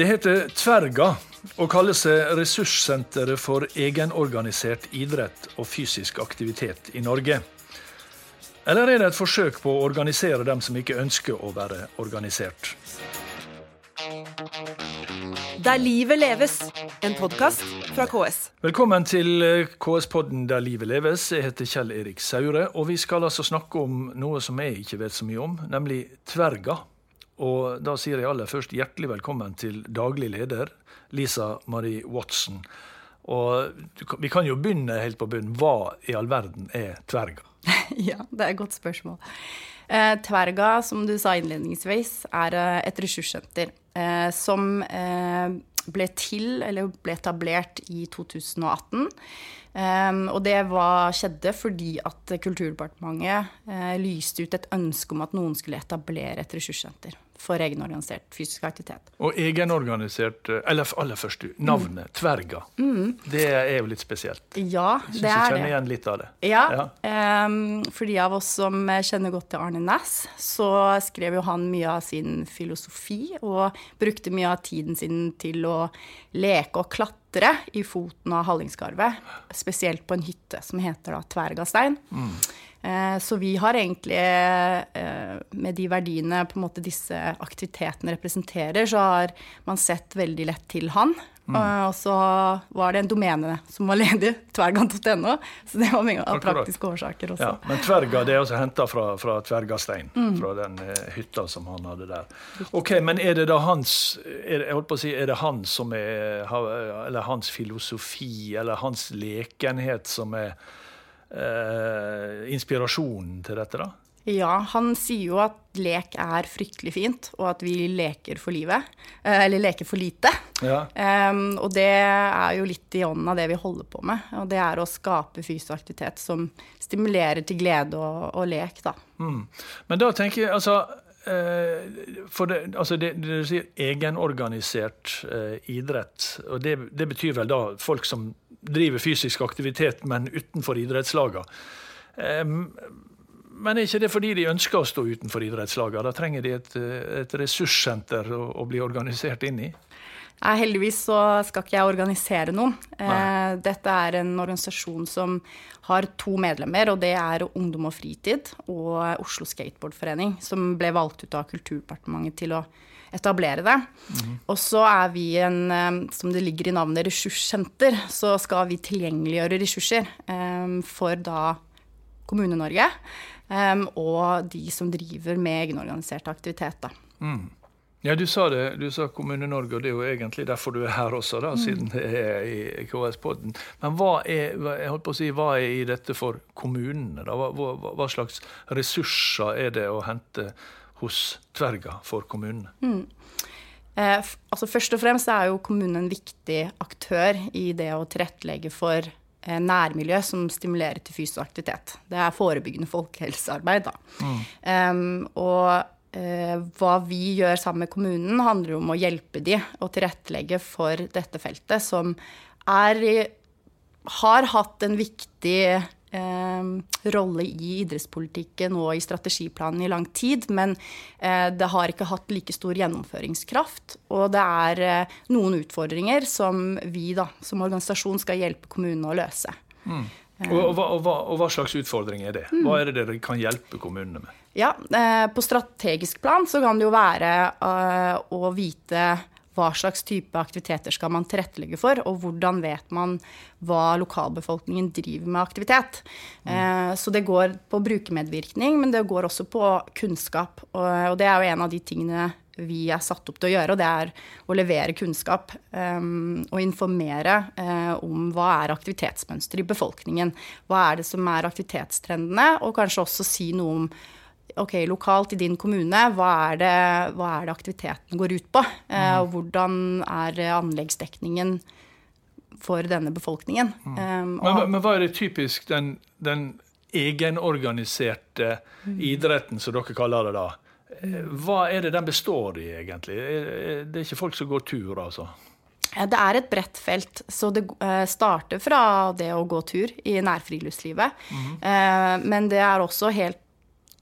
Det heter Tverga og kaller seg Ressurssenteret for egenorganisert idrett og fysisk aktivitet i Norge. Eller er det et forsøk på å organisere dem som ikke ønsker å være organisert? Der livet leves, en podkast fra KS. Velkommen til KS-podden Der livet leves. Jeg heter Kjell Erik Saure, og vi skal altså snakke om noe som jeg ikke vet så mye om, nemlig Tverga. Og da sier jeg aller først hjertelig velkommen til daglig leder, Lisa Marie Watson. Og vi kan jo begynne helt på bunnen. Hva i all verden er Tverga? ja, det er et godt spørsmål. Eh, tverga, som du sa innledningsvis, er eh, et ressurssenter eh, som eh, ble til, eller ble etablert i 2018. Um, og det var, skjedde fordi at Kulturdepartementet uh, lyste ut et ønske om at noen skulle etablere et ressurssenter for egenorganisert fysisk aktivitet. Og egenorganisert, eh, eller aller først, navnet mm. Tverga. Mm. Det er jo litt spesielt. Ja, det er det. Jeg kjenner igjen litt av det. Ja, ja. Um, For de av oss som kjenner godt til Arne Næss, så skrev jo han mye av sin filosofi, og brukte mye av tiden sin til å leke og klatre i foten av Hallingskarvet. Spesielt på en hytte som heter da Tvergastein. Mm. Eh, så vi har egentlig, eh, med de verdiene på en måte disse aktivitetene representerer, så har man sett veldig lett til han. Mm. Og så var det en domene som var ledig, tverga.no. Så det var mye av praktiske årsaker også. Ja, men tverga det er også henta fra, fra Tvergastein, mm. fra den eh, hytta som han hadde der. Ok, Men er det da hans er det, jeg holdt på å si, er det han som er Eller hans filosofi, eller hans lekenhet som er eh, inspirasjonen til dette, da? Ja, han sier jo at lek er fryktelig fint, og at vi leker for livet. Eh, eller leker for lite. Ja. Um, og det er jo litt i ånden av det vi holder på med. Og det er å skape fysisk aktivitet som stimulerer til glede og, og lek, da. Mm. Men da tenker jeg, altså eh, for det, altså det, det, du sier egenorganisert eh, idrett, og det, det, betyr vel da folk som driver fysisk aktivitet, men utenfor idrettslagene. Men er ikke det fordi de ønsker å stå utenfor idrettslagene? Da trenger de et, et ressurssenter å, å, bli organisert inn i? Nei, heldigvis så skal ikke jeg organisere noen. Nei. Dette er en organisasjon som har to medlemmer, og det er Ungdom og Fritid og Oslo Skateboardforening, som ble valgt ut av Kulturdepartementet til å etablere det. Mm. Og så er vi en, eh, som det ligger i navnet, ressurssenter. Så skal vi tilgjengeliggjøre ressurser um, for da Kommune-Norge um, og de som driver med egenorganisert aktivitet. da. Mm. Ja, du sa det. Du sa Kommune-Norge, og det er jo egentlig derfor du er her også, da, mm. siden det er i KS-podden. Men hva er, jeg holdt på å si, hva er i dette for kommunene? da? Hva, hva, hva slags ressurser er det å hente hos Tverga for kommunene? Mm. Eh, altså først og fremst er jo kommunen en viktig aktør i det å tilrettelegge for eh, nærmiljø som stimulerer til fysisk aktivitet. Det er forebyggende folkehelsearbeid, da. Mm. Eh, og eh, hva vi gjør sammen med kommunen, handler om å hjelpe de å tilrettelegge for dette feltet, som er, har hatt en viktig rolle i idrettspolitikken og i strategiplanen i lang tid, men eh, det har ikke hatt like stor gjennomføringskraft. Og det er eh, noen utfordringer som vi da, som organisasjon skal hjelpe kommunene å løse. Mm. Og, og, og, og, hva slags utfordringer er det? Hva er det dere kan hjelpe kommunene med? Ja, eh, På strategisk plan så kan det jo være å vite hva slags type aktiviteter skal man tilrettelegge for, og hvordan vet man hva lokalbefolkningen driver med aktivitet. Mm. Så det går på brukermedvirkning, men det går også på kunnskap. Og det er jo en av de tingene vi er satt opp til å gjøre, og det er å levere kunnskap um, og informere uh, om hva er aktivitetsmønster i befolkningen. Hva er det som er aktivitetstrendene, og kanskje også si noe om ok, lokalt i din kommune, hva er det, hva er det aktiviteten går ut på? Eh, mm. og hvordan er anleggsdekningen for denne befolkningen? Mm. Um, men, men, hva er det typisk den, den egenorganiserte mm. idretten, som dere kaller det da? Eh, hva er det den består i, egentlig? Det er ikke folk som går tur, altså? Det er et bredt felt, så det starter fra det å gå tur i nærfriluftslivet. Mm. Men det er også helt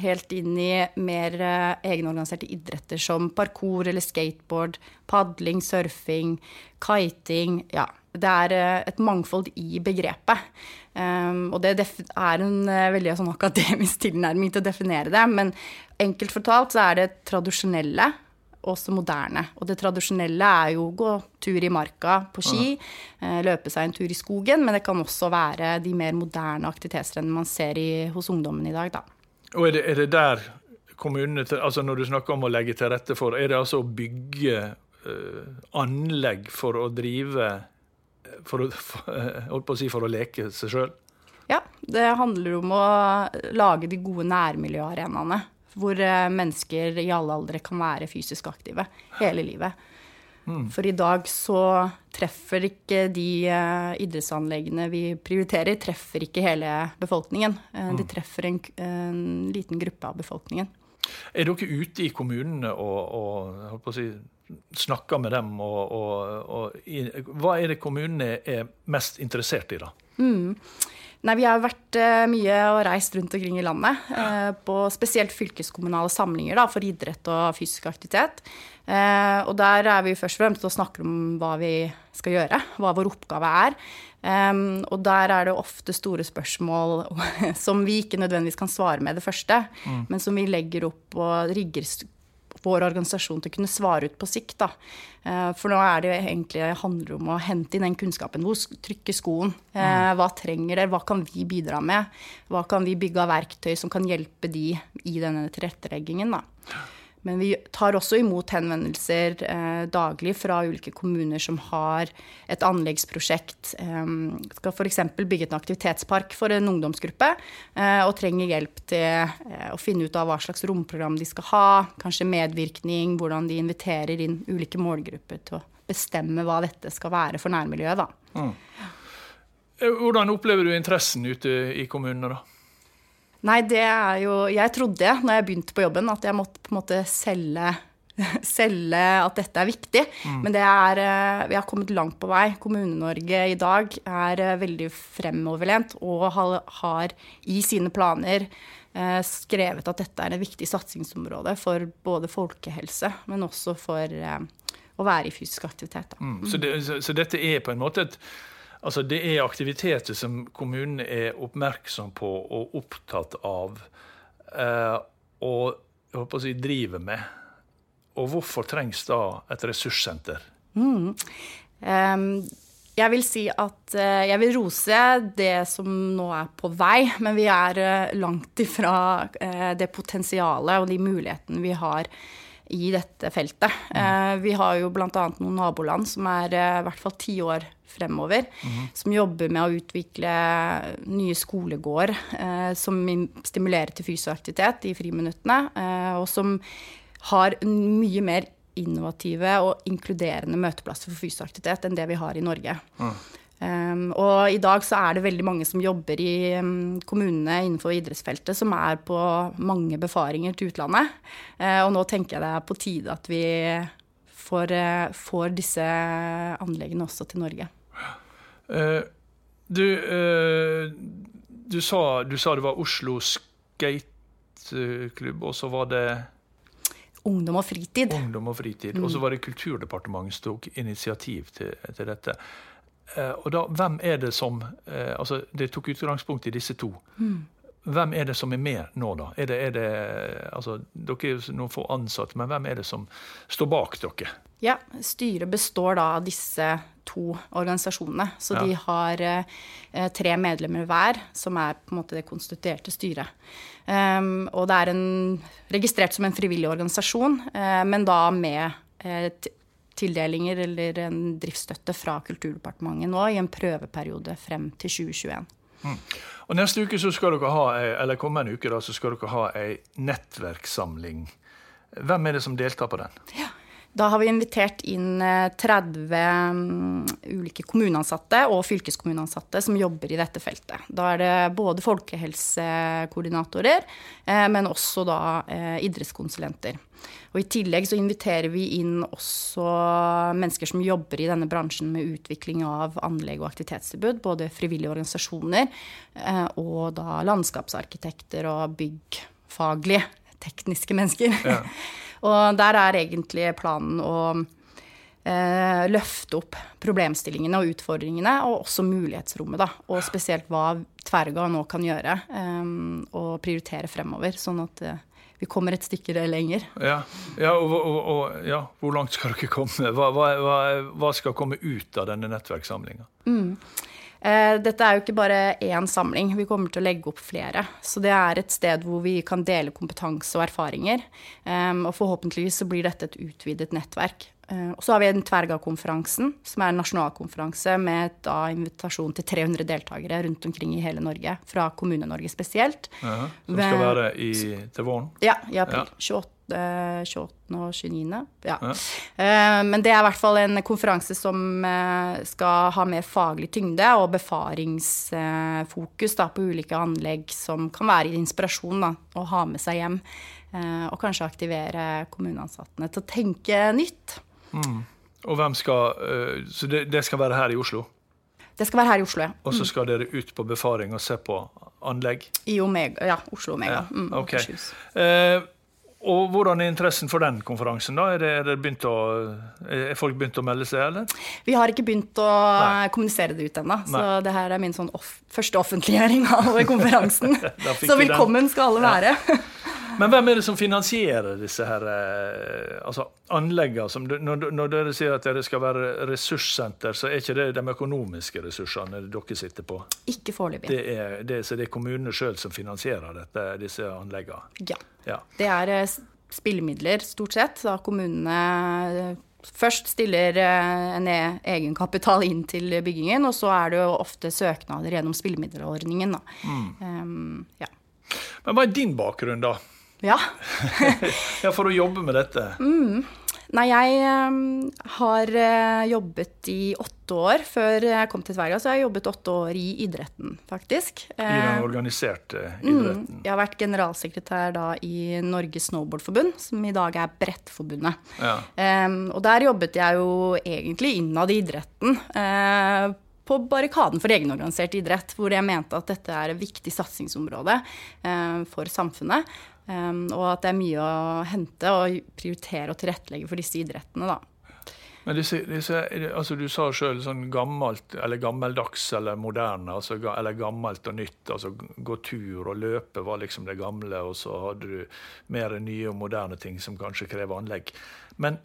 helt inn i mer uh, egenorganiserte idretter som parkour eller skateboard, padling, surfing, kiting. Ja, det er uh, et mangfold i begrepet. Um, og det er en uh, veldig sånn akademisk tilnærming til å definere det. Men enkelt fortalt så er det tradisjonelle også moderne. Og det tradisjonelle er jo å gå tur i marka på ski, løpe seg en tur i skogen, men det kan også være de mer moderne aktivitetsrennene man ser i, hos ungdommen i dag, da. Og er det, er det der kommunene, altså Når du snakker om å legge til rette for, er det altså å bygge uh, anlegg for å drive for å, for, å, si, for å leke seg sjøl? Ja, det handler om å lage de gode nærmiljøarenaene. Hvor uh, mennesker i alle aldre kan være fysisk aktive hele livet. Mm. For i dag så treffer ikke de uh, idrettsanleggene vi prioriterer, treffer ikke hele befolkningen. Uh, mm. De treffer en, en, liten gruppe av befolkningen. Er dere ute i kommunene og, og si, snakker med dem? Og, og, i, hva er det kommunene er mest interessert i, da? Mm. Nei, Vi har vært uh, mye og reist rundt omkring i landet. Uh, på spesielt fylkeskommunale samlinger da, for idrett og fysisk aktivitet. Uh, og der er vi først og fremst og snakker om hva vi skal gjøre, hva vår oppgave er. Um, og der er det ofte store spørsmål som vi ikke nødvendigvis kan svare med det første, mm. men som vi legger opp og rigger vår organisasjon til å kunne svare ut på sikt. Da. Eh, for nå er det egentlig handler om å hente inn den kunnskapen. Hvor trykker skoen? Eh, mm. Hva trenger det? Hva kan vi bidra med? Hva kan vi bygge av verktøy som kan hjelpe de i denne tilretteleggingen? Da. Men vi tar også imot henvendelser eh, daglig fra ulike kommuner som har et anleggsprosjekt. Eh, skal f.eks. bygge en aktivitetspark for en ungdomsgruppe eh, og trenger hjelp til eh, å finne ut av hva slags romprogram de skal ha, kanskje medvirkning, hvordan de inviterer inn ulike målgrupper til å bestemme hva dette skal være for nærmiljøet. Mm. Eh, hvordan opplever du interessen ute i kommunene, da? Nei, det er jo Jeg trodde når jeg begynte på jobben, at jeg måtte på en måte selge, selge at dette er viktig. Mm. Men det er eh, Vi har kommet langt på vei. Kommune-Norge i dag er eh, veldig fremoverlent og har i sine planer eh, skrevet at dette er et viktig satsingsområde for både folkehelse, men også for å være i fysisk aktivitet. Mm. Så, det, så, så dette er på en måte et Altså, det er aktiviteter som kommunene er oppmerksom på og opptatt av, eh, og jeg håper å si, driver med. Og hvorfor trengs da et ressurssenter? Mm. Um, jeg vil si at uh, jeg vil rose det som nå er på vei, men vi er uh, langt ifra uh, det potensialet og de mulighetene vi har i dette feltet. Mm. vi har jo bl.a. noen naboland som er i hvert fall ti år fremover. Mm. Som jobber med å utvikle nye skolegård eh, som stimulerer til fysisk aktivitet i friminuttene. Eh, og som har mye mer innovative og inkluderende møteplasser for fysisk aktivitet enn det vi har i Norge. Mm. Um, og i dag så er det veldig mange som jobber i um, kommunene innenfor idrettsfeltet, som er på mange befaringer til utlandet. Uh, og nå tenker jeg det er på tide at vi får, uh, får disse anleggene også til Norge. Uh, du, du, sa, du, sa, det var Oslo Skateklubb, og så var det Ungdom og fritid. Ungdom Og fritid. Mm. Og så var det Kulturdepartementet som tok initiativ til, til dette. Uh, og da, hvem er det som Altså, det tok utgangspunkt i disse to. Mm. Hvem er det som er med nå, da? Er det, er det, altså, dere er noen få ansatte, men hvem er det som står bak dere? Ja, Styret består da av disse to organisasjonene. Så ja. de har eh, tre medlemmer hver, som er på en måte det konstituerte styret. Um, og det er en, registrert som en frivillig organisasjon, eh, men da med eh, tildelinger eller en driftsstøtte fra Kulturdepartementet nå i en prøveperiode frem til 2021. Mm. Og Neste uke så skal dere ha, eller kommende uke da, så skal dere ha ei nettverkssamling. Hvem er det som deltar på den? Ja, da har vi invitert inn 30 eh, mm, ulike kommuneansatte og fylkeskommuneansatte som jobber i dette feltet. Da er det både folkehelsekoordinatorer, eh, men også da eh, idrettskonsulenter. Og I tillegg så inviterer vi inn også mennesker som jobber i denne bransjen med utvikling av anlegg og aktivitetstilbud. Både frivillige organisasjoner og da landskapsarkitekter og byggfaglige, tekniske mennesker. Ja. og der er egentlig planen å eh, løfte opp problemstillingene og utfordringene, og også mulighetsrommet, da. Og spesielt hva Tverga nå kan gjøre, eh, og prioritere fremover. Sånn at eh, vi kommer et stykke lenger. Ja, ja, og, og, og, ja, hvor langt skal dere komme? Hva, hva, hva skal komme ut av denne nettverkssamlinga? Mm. Eh, dette er jo ikke bare én samling, vi kommer til å legge opp flere. Så det er et sted hvor vi kan dele kompetanse og erfaringer. Eh, og forhåpentligvis så blir dette et utvidet nettverk. Eh, og så har vi den Tverga-konferansen, som er en nasjonalkonferanse med da, invitasjon til 300 deltakere rundt omkring i hele Norge, fra Kommune-Norge spesielt. Ja, som skal være i, til våren? Ja, i april. Ja. 28, 28. og 29. Ja. ja. Eh, men det er i hvert fall en konferanse som eh, skal ha mer faglig tyngde og befaringsfokus da, på ulike anlegg som kan være inspirasjon da, å ha med seg hjem. Og kanskje aktivere kommuneansatte til å tenke nytt. Mm. Og hvem skal, Så det, det, skal være her i Oslo? Det skal være her i Oslo, ja. Mm. Og så skal dere ut på befaring og se på anlegg? I Omega, ja. Oslo Omega. Ja, mm, okay. Og hvordan er interessen for den konferansen? da? Er, det, er, det å, er, folk begynt å melde seg, eller? Vi har ikke begynt å Nei. kommunisere det ut ennå. Så det her er min sånn off første offentliggjøring av konferansen. så velkommen skal alle være. Ja. Men hvem er det som finansierer disse her eh, altså anleggene? Som, når, når, dere sier at dere skal være ressurssenter, så er ikke det de økonomiske ressursene dere sitter på? Ikke foreløpig. Det er, det, så det er kommunene sjøl som finansierer dette, disse anleggene? Ja. ja. Det er eh, spillemidler, stort sett. Da kommunene eh, først stiller en e, egenkapital inn til byggingen, og så er det jo ofte søknader gjennom spillemiddelordningen. Mm. Um, ja. Men hva er din bakgrunn, da? Ja. ja, For å jobbe med dette? Mm. Nei, jeg um, har uh, jobbet i åtte år. Før jeg kom til Tverga, så har jeg jobbet åtte år i idretten, faktisk. I den eh, organiserte idretten? Mm, jeg har vært generalsekretær da i Norges Snowboardforbund, som i dag er Brettforbundet. Ja. Um, og der jobbet jeg jo egentlig innad i idretten. Uh, på barrikaden for egenorganisert idrett, hvor jeg mente at dette er et viktig satsingsområde eh, for samfunnet. Um, og at det er mye å hente og prioritere og tilrettelegge for disse idrettene, da. Men disse, disse, altså Du sa sjøl sånn gammelt, eller gammeldags eller moderne, altså, eller gammelt og nytt. altså Gå tur og løpe var liksom det gamle, og så hadde du mer nye og moderne ting som kanskje krever anlegg. Men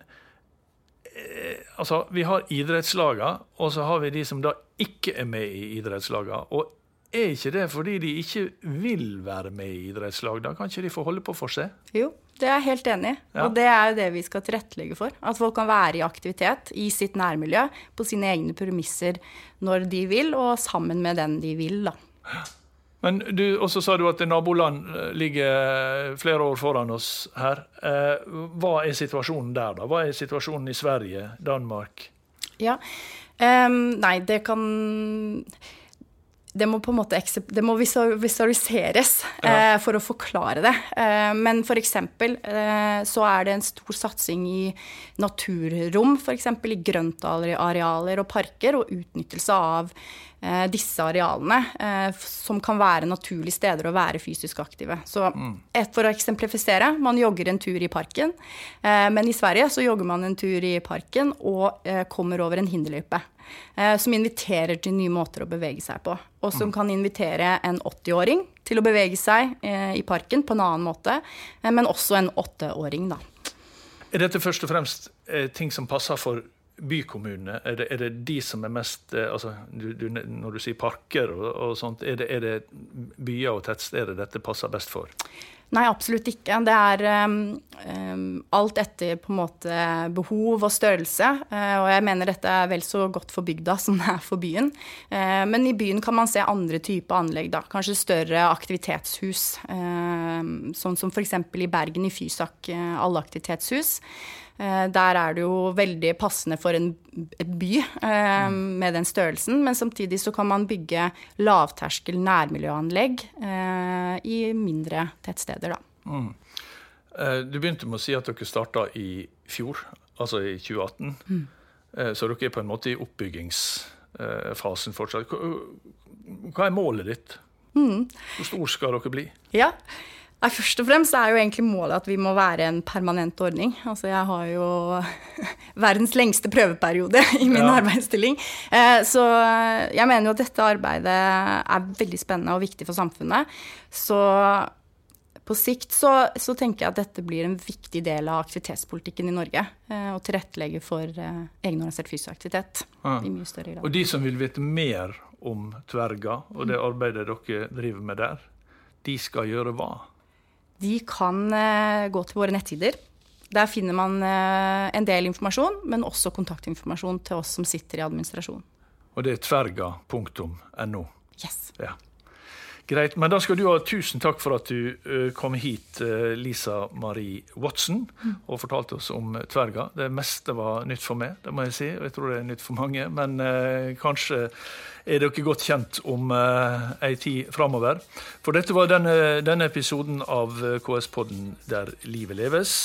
eh, altså, vi har idrettslagene, og så har vi de som da ikke er med i idrettslagene. Og er ikke det fordi de ikke vil være med i idrettslag? Da kan ikke de få holde på for seg? Jo, det er jeg helt enig i. Ja. Og det er jo det vi skal tilrettelegge for. At folk kan være i aktivitet i sitt nærmiljø på sine egne premisser når de vil, og sammen med den de vil, da. Men du, også sa du at naboland eh, ligger flere år foran oss her. Eh, hva er situasjonen der, da? Hva er situasjonen i Sverige, Danmark? Ja, um, Nei, det kan det må på en måte det må visualiseres ja. eh, for å forklare det. Eh, men f.eks. Eh, så er det en stor satsing i naturrom, f.eks. i grøntarealer og parker, og utnyttelse av disse arealene, eh, som kan være naturlige steder å være fysisk aktive. Så mm. For å eksemplifisere, man jogger en tur i parken, eh, men i Sverige så jogger man en tur i parken og kommer over en hinderløype. Eh, som inviterer til nye måter å bevege seg på. Og som mm. kan invitere en 80-åring til å bevege seg eh, i parken på en annen måte, eh, men også en åtteåring, da. Er dette først og fremst ting som passer for bykommunene? Er er det de som er mest altså, du, du, Når du sier parker og, og sånt, er det, er det byer og tettsteder dette passer best for? Nei, absolutt ikke. Det er um, alt etter på en måte behov og størrelse. Uh, og jeg mener dette er vel så godt for bygda som det er for byen. Uh, men i byen kan man se andre typer anlegg, da. Kanskje større aktivitetshus. Uh, sånn som f.eks. i Bergen, i Fysak, allaktivitetshus. Eh, der er det jo veldig passende for en by eh, med den størrelsen, men samtidig så kan man bygge lavterskel nærmiljøanlegg eh, i mindre tettsteder, da. Mm. Du begynte med å si at dere starta i fjor, altså i 2018. Mm. Så dere er på en måte i oppbyggingsfasen fortsatt. Hva er målet ditt? Mm. Hvor stor skal dere bli? Ja, Nei, Først og fremst er jo egentlig målet at vi må være en permanent ordning. Altså jeg har jo verdens lengste prøveperiode i min ja. arbeidsstilling. Eh, så jeg mener jo at dette arbeidet er veldig spennende og viktig for samfunnet. Så på sikt så, så tenker jeg at dette blir en viktig del av aktivitetspolitikken i Norge. Eh, å tilrettelegge for eh, egenorganisert fysisk aktivitet ja. i mye større grad. Og de som vil vite mer om Tverga og det arbeidet dere driver med der, de skal gjøre hva? De kan eh, gå til våre nettsider. Der finner man eh, en del informasjon, men også kontaktinformasjon til oss som sitter i administrasjonen. Og det er tverga.no? Yes. Ja. Greit, men da skal du ha tusen takk for at du uh, kom hit, uh, Lisa Marie Watson, mm. og fortalte oss om tverga. Det meste var nytt for meg, det må jeg si, og jeg tror det er nytt for mange. Men eh, kanskje er dere godt kjent om uh, ei tid framover. For dette var denne, denne episoden av KS-podden Der livet leves.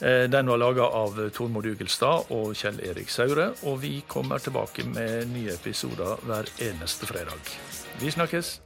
Eh, den var laga av Tormod Ugelstad og Kjell Erik Saure, og vi kommer tilbake med nye episoder hver eneste fredag. Vi snakkes.